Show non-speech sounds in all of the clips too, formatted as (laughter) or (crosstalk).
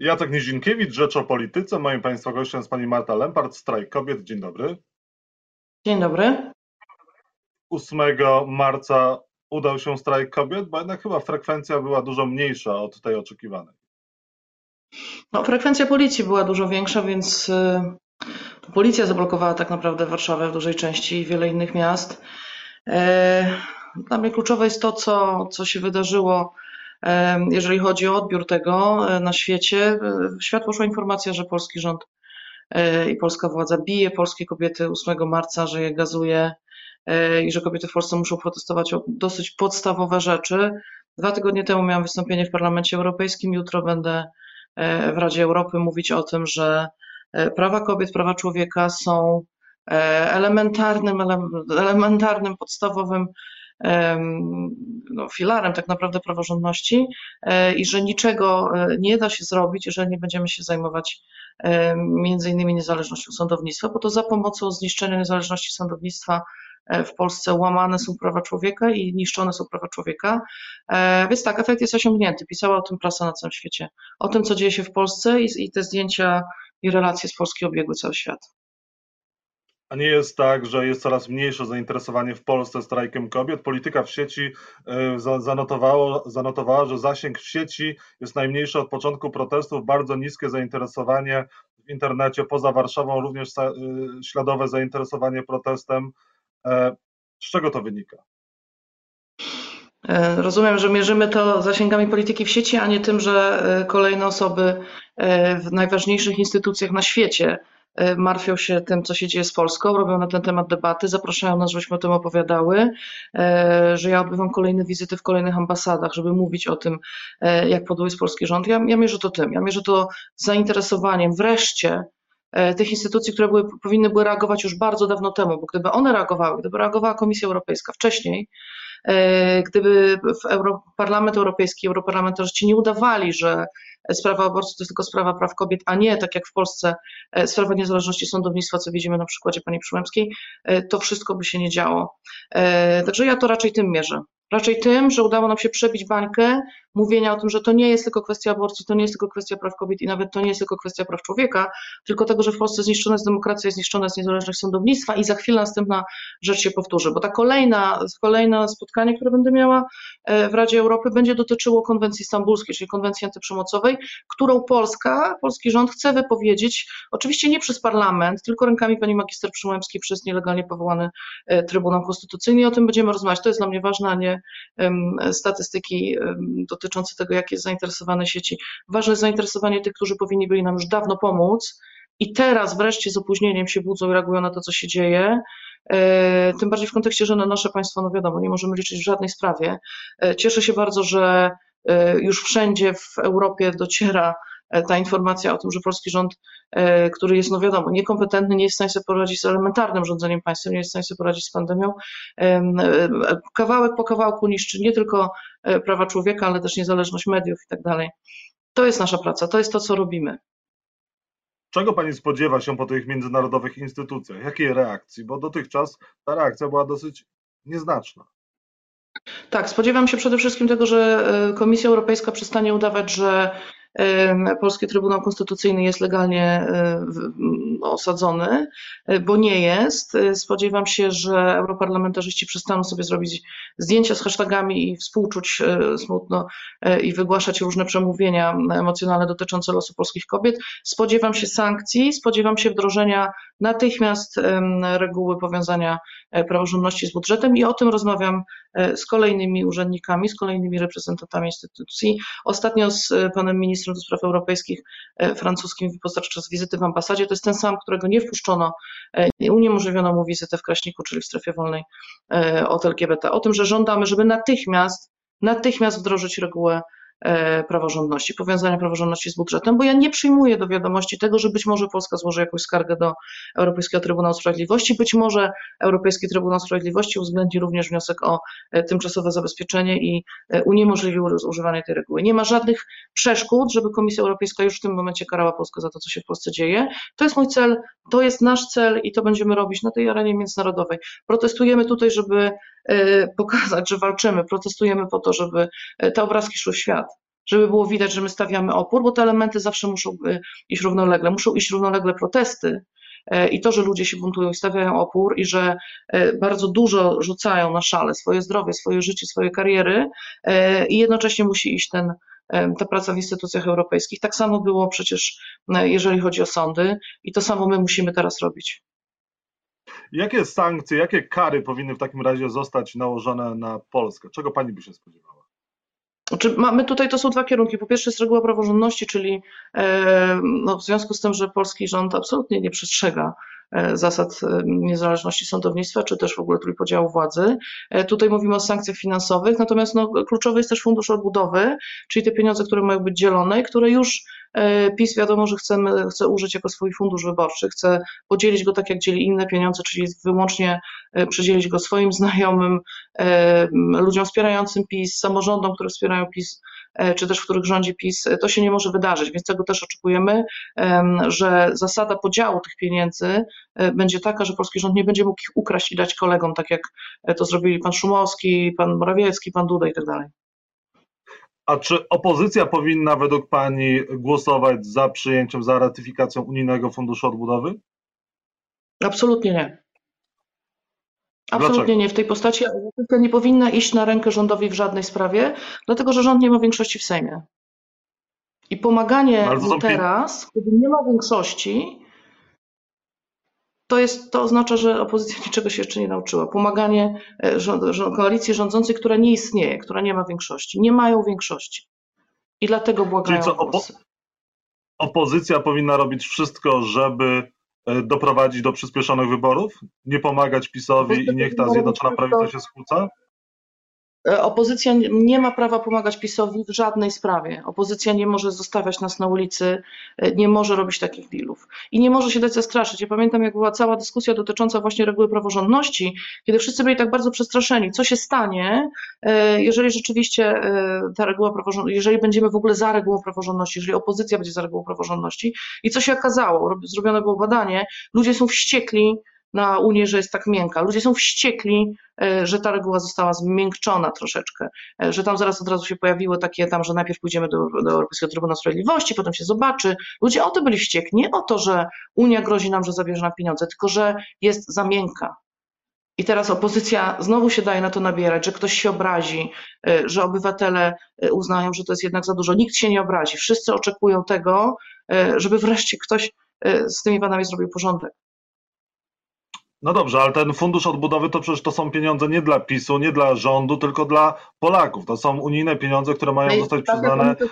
Jacek Nizinkiewicz, Rzecz o Polityce. Moim Państwa gościem jest Pani Marta Lempart, Strajk Kobiet. Dzień dobry. Dzień dobry. 8 marca udał się strajk kobiet, bo jednak chyba frekwencja była dużo mniejsza od tej oczekiwanej. No, frekwencja policji była dużo większa, więc y, policja zablokowała tak naprawdę Warszawę w dużej części i wiele innych miast. E, dla mnie kluczowe jest to, co, co się wydarzyło, jeżeli chodzi o odbiór tego e, na świecie. W świat poszła informacja, że polski rząd i polska władza bije polskie kobiety 8 marca, że je gazuje i że kobiety w Polsce muszą protestować o dosyć podstawowe rzeczy. Dwa tygodnie temu miałam wystąpienie w Parlamencie Europejskim, jutro będę w Radzie Europy mówić o tym, że prawa kobiet, prawa człowieka są elementarnym, elementarnym, podstawowym no, filarem tak naprawdę praworządności e, i że niczego e, nie da się zrobić, jeżeli nie będziemy się zajmować między innymi niezależnością sądownictwa, bo to za pomocą zniszczenia niezależności sądownictwa e, w Polsce łamane są prawa człowieka i niszczone są prawa człowieka. Więc tak, efekt jest osiągnięty. Pisała o tym prasa na całym świecie. O tym, co dzieje się w Polsce i, i te zdjęcia i relacje z Polski obiegły cały świat. A nie jest tak, że jest coraz mniejsze zainteresowanie w Polsce strajkiem kobiet? Polityka w sieci e, zanotowało, zanotowała, że zasięg w sieci jest najmniejszy od początku protestów, bardzo niskie zainteresowanie w internecie poza Warszawą, również e, śladowe zainteresowanie protestem. E, z czego to wynika? Rozumiem, że mierzymy to zasięgami polityki w sieci, a nie tym, że kolejne osoby w najważniejszych instytucjach na świecie martwią się tym, co się dzieje z Polską, robią na ten temat debaty, zapraszają nas, żebyśmy o tym opowiadały, e, że ja odbywam kolejne wizyty w kolejnych ambasadach, żeby mówić o tym, e, jak podły jest polski rząd. Ja, ja mierzę to tym, ja mierzę to zainteresowaniem wreszcie tych instytucji, które były, powinny były reagować już bardzo dawno temu, bo gdyby one reagowały, gdyby reagowała Komisja Europejska wcześniej, gdyby w Euro, Parlament Europejski, europarlamentarzyści nie udawali, że sprawa aborcji to jest tylko sprawa praw kobiet, a nie tak jak w Polsce e, sprawa niezależności sądownictwa, co widzimy na przykładzie pani Przyłębskiej, e, to wszystko by się nie działo. E, także ja to raczej tym mierzę. Raczej tym, że udało nam się przebić bańkę mówienia o tym, że to nie jest tylko kwestia aborcji, to nie jest tylko kwestia praw kobiet i nawet to nie jest tylko kwestia praw człowieka, tylko tego, że w Polsce zniszczona jest demokracja, zniszczone jest niezależność sądownictwa i za chwilę następna rzecz się powtórzy, bo ta kolejna, kolejne spotkanie, które będę miała e, w Radzie Europy będzie dotyczyło konwencji stambulskiej, czyli konwencji antyprzemocowej, którą Polska, polski rząd chce wypowiedzieć, oczywiście nie przez parlament, tylko rękami pani magister Przyłębskiej przez nielegalnie powołany e, Trybunał Konstytucyjny i o tym będziemy rozmawiać. To jest dla mnie ważne, a nie statystyki dotyczące tego, jakie jest zainteresowane sieci. Ważne jest zainteresowanie tych, którzy powinni byli nam już dawno pomóc i teraz wreszcie z opóźnieniem się budzą i reagują na to, co się dzieje. E, tym bardziej w kontekście, że na nasze państwo, no wiadomo, nie możemy liczyć w żadnej sprawie. E, cieszę się bardzo, że e, już wszędzie w Europie dociera ta informacja o tym, że polski rząd, który jest, no wiadomo, niekompetentny, nie jest w stanie sobie poradzić z elementarnym rządzeniem państwem, nie jest w stanie sobie poradzić z pandemią, kawałek po kawałku niszczy nie tylko prawa człowieka, ale też niezależność mediów i tak dalej. To jest nasza praca, to jest to, co robimy. Czego pani spodziewa się po tych międzynarodowych instytucjach? Jakiej reakcji? Bo dotychczas ta reakcja była dosyć nieznaczna. Tak, spodziewam się przede wszystkim tego, że Komisja Europejska przestanie udawać, że Polski Trybunał Konstytucyjny jest legalnie e, osadzony, e, bo nie jest. E, spodziewam się, że europarlamentarzyści przestaną sobie zrobić zdjęcia z hashtagami i współczuć smutno i wygłaszać różne przemówienia emocjonalne dotyczące losu polskich kobiet. Spodziewam się sankcji, spodziewam się wdrożenia natychmiast reguły powiązania praworządności z budżetem i o tym rozmawiam z kolejnymi urzędnikami, z kolejnymi reprezentantami instytucji. Ostatnio z panem ministrem ministrem do spraw europejskich e, francuskim podczas wizyty w ambasadzie. To jest ten sam, którego nie wpuszczono, e, uniemożliwiono mu wizytę w Kraśniku, czyli w strefie wolnej e, od LGBT. O tym, że żądamy, żeby natychmiast, natychmiast wdrożyć regułę praworządności, powiązania praworządności z budżetem, bo ja nie przyjmuję do wiadomości tego, że być może Polska złoży jakąś skargę do Europejskiego Trybunału Sprawiedliwości, być może Europejski Trybunał Sprawiedliwości uwzględni również wniosek o e, tymczasowe zabezpieczenie i e, uniemożliwi używanie tej reguły. Nie ma żadnych przeszkód, żeby Komisja Europejska już w tym momencie karała Polskę za to, co się w Polsce dzieje. To jest mój cel, to jest nasz cel i to będziemy robić na tej arenie międzynarodowej. Protestujemy tutaj, żeby pokazać, że walczymy, protestujemy po to, żeby te obrazki szły w świat żeby było widać, że my stawiamy opór, bo te elementy zawsze muszą y, iść równolegle. Muszą iść równolegle protesty i to, że ludzie się buntują i stawiają opór i że bardzo dużo rzucają na szale swoje zdrowie, swoje życie, swoje kariery i jednocześnie musi iść ten, ta praca w instytucjach europejskich. Tak samo było przecież, jeżeli chodzi o sądy i to samo my musimy teraz robić. Jakie sankcje, jakie kary powinny w takim razie zostać nałożone na Polskę? Czego pani by się spodziewała? Znaczy, mamy tutaj, to są dwa kierunki. Po pierwsze jest reguła praworządności, czyli e, no, w związku z tym, że polski rząd absolutnie nie przestrzega e, zasad e, niezależności sądownictwa, czy też w ogóle trójpodziału władzy. Tutaj mówimy o sankcjach finansowych, natomiast no, kluczowy jest też fundusz odbudowy, czyli te pieniądze, które mają być dzielone, które już PiS wiadomo, że chcemy, chce użyć jako swój fundusz wyborczy, chce podzielić go tak jak dzieli inne pieniądze, czyli wyłącznie e, przydzielić go swoim (laughs) znajomym, e, ludziom wspierającym PiS, samorządom, które wspierają PiS, czy też w których rządzi PiS, to się nie może wydarzyć, więc tego też oczekujemy, że zasada podziału tych pieniędzy będzie taka, że polski rząd nie będzie mógł ich ukraść i dać kolegom, tak jak to zrobili pan Szumowski, pan Morawiecki, pan Duda i tak dalej. A czy opozycja powinna według Pani głosować za przyjęciem, za ratyfikacją Unijnego Funduszu Odbudowy? Absolutnie nie. Absolutnie Dlaczego? nie. W tej postaci opozycja nie powinna iść na rękę rządowi w żadnej sprawie, dlatego że rząd nie ma większości w Sejmie. I pomaganie mu teraz, kiedy nie ma większości, to, jest, to oznacza, że opozycja (laughs) niczego się jeszcze nie nauczyła. Pomaganie e, rząd, koalicji rządzącej, która nie istnieje, która nie ma większości. Nie mają większości. I dlatego błagają Czyli co, opo opozycja powinna robić wszystko, żeby e, doprowadzić do przyspieszonych wyborów? Nie pomagać PiSowi i niech ta Zjednoczona Prawica się skłóca? E, opozycja nie ma prawa pomagać PiSowi w żadnej sprawie. Opozycja nie może zostawiać nas na ulicy, e, nie może robić takich dealów i nie może się dać zastraszyć. Ja pamiętam, jak była cała dyskusja dotycząca właśnie reguły praworządności, kiedy wszyscy byli tak bardzo przestraszeni, co się stanie, e, jeżeli rzeczywiście ta reguła praworządności, jeżeli będziemy w ogóle za regułą praworządności, jeżeli opozycja będzie za regułą praworządności. I co się okazało? Zrobione było badanie, ludzie są wściekli, na Unię, że jest tak miękka. Ludzie są wściekli, e, że ta reguła została zmiękczona troszeczkę, e, że tam zaraz od razu się pojawiło takie tam, że najpierw pójdziemy do, do Europejskiego Trybunału Sprawiedliwości, potem się zobaczy. Ludzie o to byli wściekli, nie o to, że Unia grozi nam, że zabierze nam pieniądze, tylko że jest za miękka. I teraz opozycja znowu się daje na to nabierać, że ktoś się obrazi, e, że obywatele uznają, że to jest jednak za dużo. Nikt się nie obrazi. Wszyscy oczekują tego, żeby wreszcie ktoś z tymi panami zrobił porządek. No dobrze, ale ten fundusz odbudowy to przecież to są pieniądze nie dla PiSu, nie dla rządu, tylko dla Polaków. To są unijne pieniądze, które mają no zostać tak przyznane. to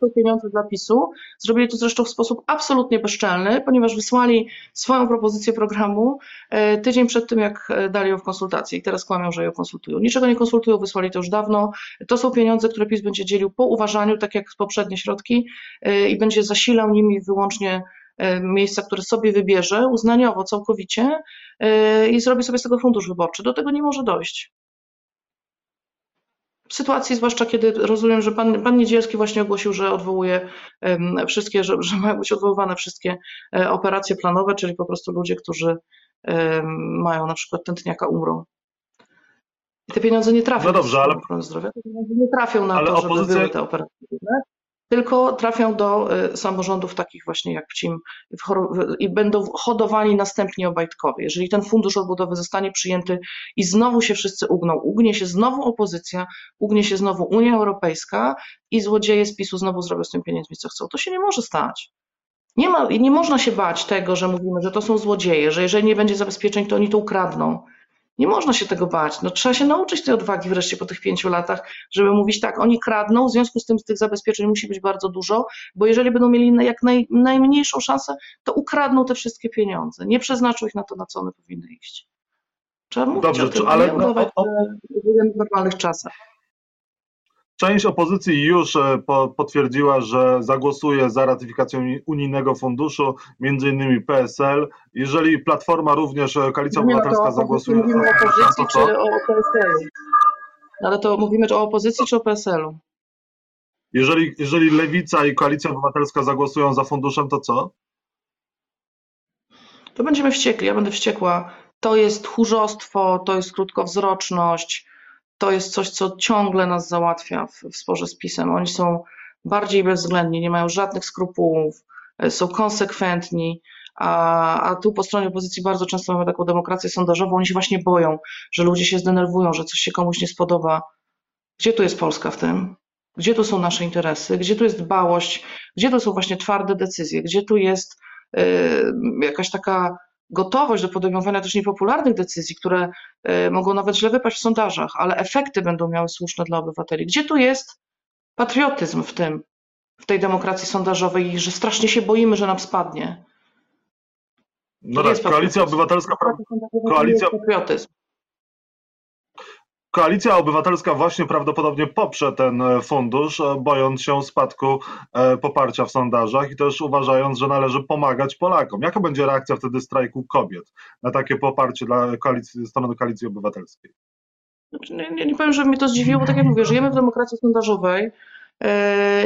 są pieniądze dla PiSu. Zrobili to zresztą w sposób absolutnie bezczelny, ponieważ wysłali swoją propozycję programu e, tydzień przed tym, jak e, dali ją w konsultacji. I teraz kłamią, że ją konsultują. Niczego nie konsultują, wysłali to już dawno. To są pieniądze, które PiS będzie dzielił po uważaniu, tak jak poprzednie środki, e, i będzie zasilał nimi wyłącznie miejsca, które sobie wybierze uznaniowo całkowicie e, i zrobi sobie z tego fundusz wyborczy. Do tego nie może dojść. W sytuacji, zwłaszcza kiedy rozumiem, że pan, pan Niedzielski właśnie ogłosił, że odwołuje wszystkie, że, że mają być odwoływane wszystkie e, operacje planowe, czyli po prostu ludzie, którzy mają na przykład tętniaka umrą. I te pieniądze nie trafią no dobrze, ale... zdrowia, te pieniądze nie trafią na ale to, żeby opozycja... były te operacje tylko trafią do y, samorządów takich właśnie jak Pcim i będą hodowani następnie Obajtkowie. Jeżeli ten fundusz odbudowy zostanie przyjęty i znowu się wszyscy ugną, ugnie się znowu opozycja, ugnie się znowu Unia Europejska i złodzieje z PiSu znowu zrobią z tym pieniędzmi co chcą, to się nie może stać. Nie, ma, nie można się bać tego, że mówimy, że to są złodzieje, że jeżeli nie będzie zabezpieczeń, to oni to ukradną. Nie można się tego bać. No, trzeba się nauczyć tej odwagi wreszcie po tych pięciu latach, żeby mówić tak, oni kradną, w związku z tym z tych zabezpieczeń musi być bardzo dużo, bo jeżeli będą mieli jak naj, najmniejszą szansę, to ukradną te wszystkie pieniądze. Nie przeznaczą ich na to, na co one powinny iść. Trzeba mówić Dobrze, o tym, ale nie no, o, w normalnych czasach. Część opozycji już e, potwierdziła, że zagłosuje za ratyfikacją unijnego funduszu, między innymi PSL. Jeżeli Platforma również, e, Koalicja no Obywatelska zagłosuje za opozycji to czy o PSL-u? Ale to mówimy czy o opozycji czy o PSL-u? Jeżeli, jeżeli Lewica i Koalicja Obywatelska zagłosują za funduszem, to co? To będziemy wściekli, ja będę wściekła. To jest tchórzostwo, to jest krótkowzroczność, to jest coś, co ciągle nas załatwia w, w sporze z PiSem. Oni są bardziej bezwzględni, nie mają żadnych skrupułów, e, są konsekwentni, a, a tu po stronie opozycji bardzo często mamy taką demokrację sondażową, oni się właśnie boją, że ludzie się zdenerwują, że coś się komuś nie spodoba. Gdzie tu jest Polska w tym? Gdzie tu są nasze interesy? Gdzie tu jest dbałość? Gdzie tu są właśnie twarde decyzje? Gdzie tu jest y, jakaś taka gotowość do podejmowania też niepopularnych decyzji, które y, mogą nawet źle wypaść w sondażach, ale efekty będą miały słuszne dla obywateli? Gdzie tu jest patriotyzm w tym, w tej demokracji sondażowej, że strasznie się boimy, że nam spadnie? No tak, koalicja obywatelska. Koalicja, patriotyzm. Koalicja Obywatelska właśnie prawdopodobnie poprze ten e, fundusz, e, bojąc się spadku e, poparcia w sondażach i też uważając, że należy pomagać Polakom. Jaka będzie reakcja wtedy strajku kobiet na takie poparcie dla koalicji, strony Koalicji Obywatelskiej? Nie, nie, nie powiem, że mnie to zdziwiło, bo tak jak mówię, żyjemy w demokracji sondażowej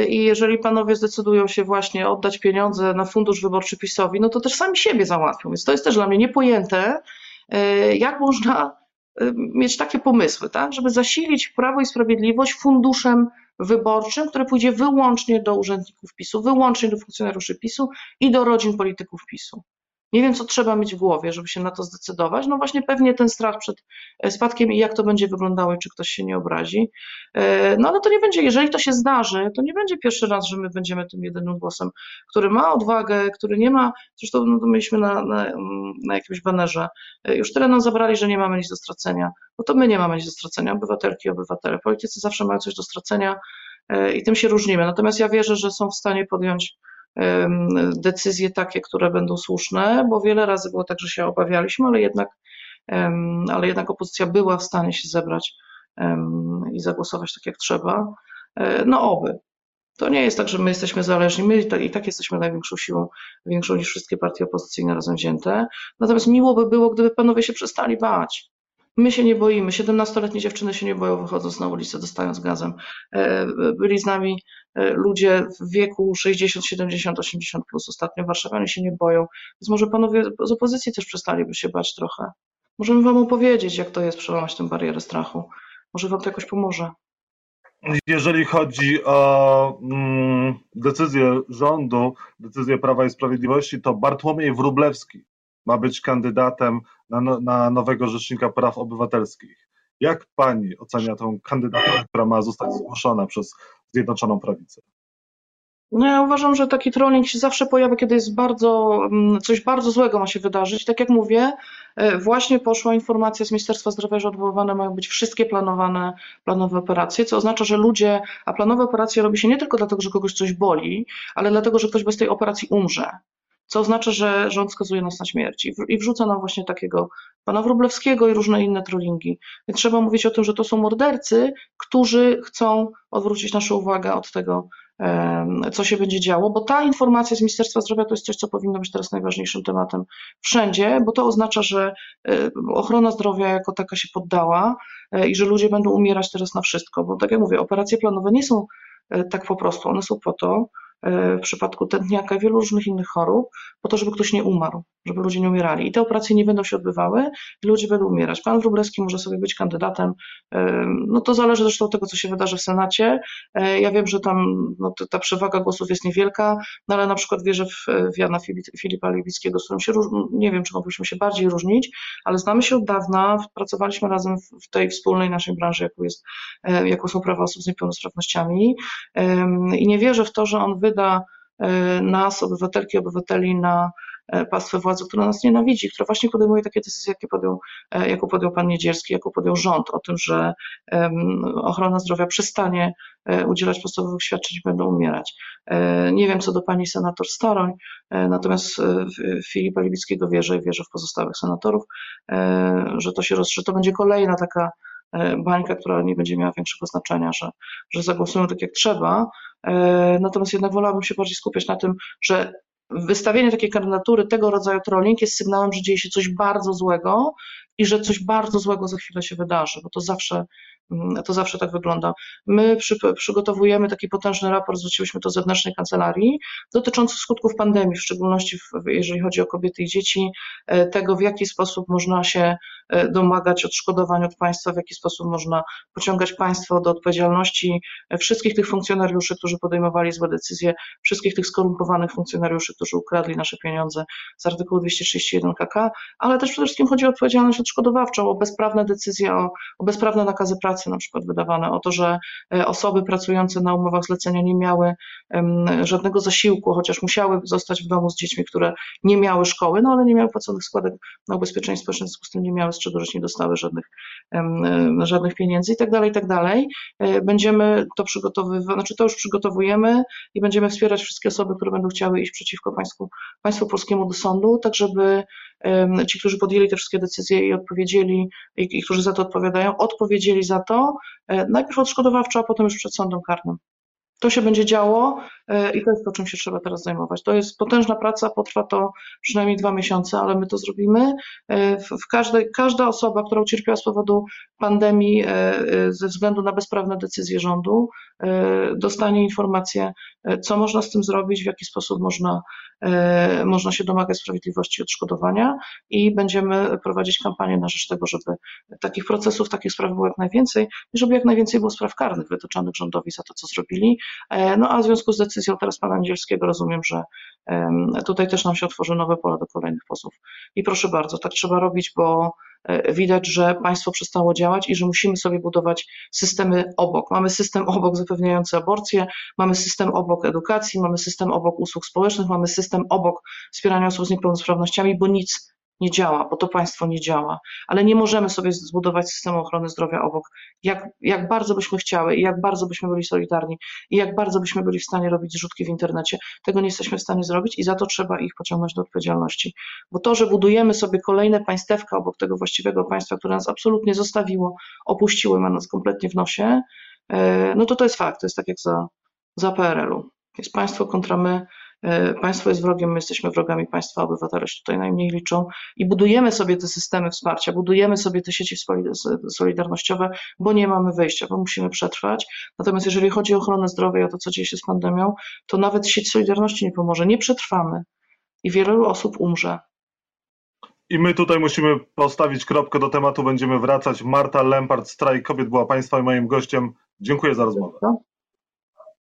i jeżeli panowie zdecydują się właśnie oddać pieniądze na fundusz wyborczy PiSowi, no to też sami siebie załatwią. Więc to jest też dla mnie niepojęte, jak można mieć takie pomysły, tak, żeby zasilić Prawo i Sprawiedliwość funduszem wyborczym, który pójdzie wyłącznie do urzędników PiSu, wyłącznie do funkcjonariuszy PiSu i do rodzin polityków PiSu. Nie wiem, co trzeba mieć w głowie, żeby się na to zdecydować. No właśnie pewnie ten strach przed e, spadkiem i jak to będzie wyglądało i czy ktoś się nie obrazi. E, no ale to nie będzie, jeżeli to się zdarzy, to nie będzie pierwszy raz, że my będziemy tym jedynym głosem, który ma odwagę, który nie ma, zresztą no, to mieliśmy na, na, na jakimś banerze, e, już tyle nam zabrali, że nie mamy nic do stracenia. No to my nie mamy nic do stracenia, obywatelki obywatele. Politycy zawsze mają coś do stracenia i tym się różnimy. Natomiast ja wierzę, że są w stanie podjąć decyzje takie, które będą słuszne, bo wiele razy było tak, że się obawialiśmy, ale jednak, ale jednak opozycja była w stanie się zebrać i zagłosować tak jak trzeba. E, no oby. To nie jest tak, że my jesteśmy zależni, my i tak jesteśmy największą siłą, większą niż wszystkie partie opozycyjne razem wzięte. Natomiast miło by było, gdyby panowie się przestali bać. My się nie boimy, 17-letnie dziewczyny się nie boją wychodząc na ulicę, dostając gazem. E, byli z nami ludzie w wieku 60, 70, 80 plus ostatnio, warszawianie się nie boją, więc może panowie z opozycji też przestaliby się bać trochę. Możemy wam opowiedzieć, jak to jest przełamać tę barierę strachu. Może wam to jakoś pomoże. Jeżeli chodzi o mm, decyzję rządu, decyzję Prawa i Sprawiedliwości, to Bartłomiej Wróblewski ma być kandydatem na, no, na nowego rzecznika praw obywatelskich. Jak pani ocenia tą kandydaturę, która ma zostać zgłoszona przez Zjednoczoną Prawicę? No ja uważam, że taki trolling się zawsze pojawia, kiedy jest bardzo, mm, coś bardzo złego ma się wydarzyć. Tak jak mówię, e, właśnie poszła informacja z Ministerstwa Zdrowia, że odwoływane mają być wszystkie planowane, planowe operacje, co oznacza, że ludzie, a planowe operacje robi się nie tylko dlatego, że kogoś coś boli, ale dlatego, że ktoś bez tej operacji umrze co oznacza, że rząd skazuje nas na śmierć i wrzuca nam właśnie takiego pana Wróblewskiego i różne inne trollingi. Więc trzeba mówić o tym, że to są mordercy, którzy chcą odwrócić naszą uwagę od tego, co się będzie działo, bo ta informacja z Ministerstwa Zdrowia to jest coś, co powinno być teraz najważniejszym tematem wszędzie, bo to oznacza, że ochrona zdrowia jako taka się poddała e, i że ludzie będą umierać teraz na wszystko, bo tak jak mówię, operacje planowe nie są e, tak po prostu, one są po to, w przypadku tętniaka wielu różnych innych chorób, po to, żeby ktoś nie umarł, żeby ludzie nie umierali. I te operacje nie będą się odbywały ludzie będą umierać. Pan Wróblewski może sobie być kandydatem, e, no to zależy zresztą od tego, co się wydarzy w Senacie. E, ja wiem, że tam no, ta przewaga głosów jest niewielka, no ale na przykład wierzę w, Jana Filipa Lewickiego, z którym się, nie wiem, czy mogliśmy się bardziej różnić, ale znamy się od dawna, pracowaliśmy razem w tej wspólnej naszej branży, jaką, jest, jaką są prawa osób z niepełnosprawnościami i nie wierzę w to, że on wyda e, nas, obywatelki, obywateli na e, pastwę władzy, która nas nienawidzi, która właśnie podejmuje takie decyzje, jakie podjął, e, jaką podjął pan Niedzielski, jaką podjął rząd, o tym, że ochrona zdrowia przestanie udzielać podstawowych świadczeń i będą umierać. Nie wiem, co do pani senator Staroń, natomiast Filipa Libickiego wierzę i wierzę w pozostałych senatorów, że to się roz, to będzie kolejna taka bańka, która nie będzie miała większego znaczenia, że, że zagłosują tak jak trzeba, E, natomiast jednak wolałabym się bardziej skupiać na tym, że wystawienie takiej kandydatury, tego rodzaju trolling jest sygnałem, że dzieje się coś bardzo złego i że coś bardzo złego za chwilę się wydarzy, bo to zawsze Mm, to zawsze tak wygląda. My przy, przygotowujemy taki potężny raport, zwróciłyśmy to zewnętrznej kancelarii, dotyczący skutków pandemii, w szczególności w, jeżeli chodzi o kobiety i dzieci, e, tego w jaki sposób można się e, domagać odszkodowań od państwa, w jaki sposób można pociągać państwo do odpowiedzialności e, wszystkich tych funkcjonariuszy, którzy podejmowali złe decyzje, wszystkich tych skorumpowanych funkcjonariuszy, którzy ukradli nasze pieniądze z artykułu 231 KK, ale też przede wszystkim chodzi o odpowiedzialność odszkodowawczą, o bezprawne decyzje, o, o bezprawne nakazy pracy na przykład wydawane, o to, że osoby pracujące na umowach zlecenia nie miały żadnego zasiłku, chociaż musiały zostać w domu z dziećmi, które nie miały szkoły, no ale nie miały płaconych składek na ubezpieczenie społeczne, w związku z tym nie miały z czego żyć, nie dostały żadnych, żadnych pieniędzy i tak dalej, i tak. E, będziemy to przygotowywać, znaczy to już przygotowujemy i będziemy wspierać wszystkie osoby, które będą chciały iść przeciwko państwu, państwu polskiemu do sądu, tak żeby ci, którzy podjęli te wszystkie decyzje i odpowiedzieli, i, i którzy za to odpowiadają, odpowiedzieli za to e, najpierw odszkodowawczo, a potem już przed sądem karnym. To się będzie działo e, i to jest to, czym się trzeba teraz zajmować. To jest potężna praca, potrwa to przynajmniej dwa miesiące, ale my to zrobimy. E, w każdej, każda osoba, która ucierpiała z powodu pandemii e, ze względu na bezprawne decyzje rządu, dostanie informację, co można z tym zrobić, w jaki sposób można, można się domagać sprawiedliwości i odszkodowania i będziemy prowadzić kampanię na rzecz tego, żeby takich procesów, takich spraw było jak najwięcej i żeby jak najwięcej było spraw karnych wytoczonych rządowi za to, co zrobili no a w związku z decyzją teraz pana Niedzielskiego rozumiem, że tutaj też nam się otworzy nowe pole do kolejnych posłów. I proszę bardzo, tak trzeba robić, bo e, widać, że państwo przestało działać i że musimy sobie budować systemy obok. Mamy system obok zapewniający aborcję, mamy system obok edukacji, mamy system obok usług społecznych, mamy system obok wspierania osób z niepełnosprawnościami, bo nic nie działa, bo to państwo nie działa, ale nie możemy sobie zbudować systemu ochrony zdrowia obok. Jak, jak bardzo byśmy chciały i jak bardzo byśmy byli solidarni i jak bardzo byśmy byli w stanie robić zrzutki w internecie, tego nie jesteśmy w stanie zrobić i za to trzeba ich pociągnąć do odpowiedzialności. Bo to, że budujemy sobie kolejne państewka obok tego właściwego państwa, które nas absolutnie zostawiło, opuściło, ma nas kompletnie w nosie, e, no to to jest fakt, to jest tak jak za, za PRL-u. Jest państwo kontra my, państwo jest wrogiem, my jesteśmy wrogami państwa, obywatele się tutaj najmniej liczą i budujemy sobie te systemy wsparcia, budujemy sobie te sieci solidarnościowe, bo nie mamy wyjścia, bo musimy przetrwać. Natomiast jeżeli chodzi o ochronę zdrowia i o to, co dzieje się z pandemią, to nawet sieć Solidarności nie pomoże. Nie przetrwamy i wielu osób umrze. I my tutaj musimy postawić kropkę do tematu, będziemy wracać. Marta Lempart, Strajk Kobiet była Państwa i moim gościem. Dziękuję za rozmowę.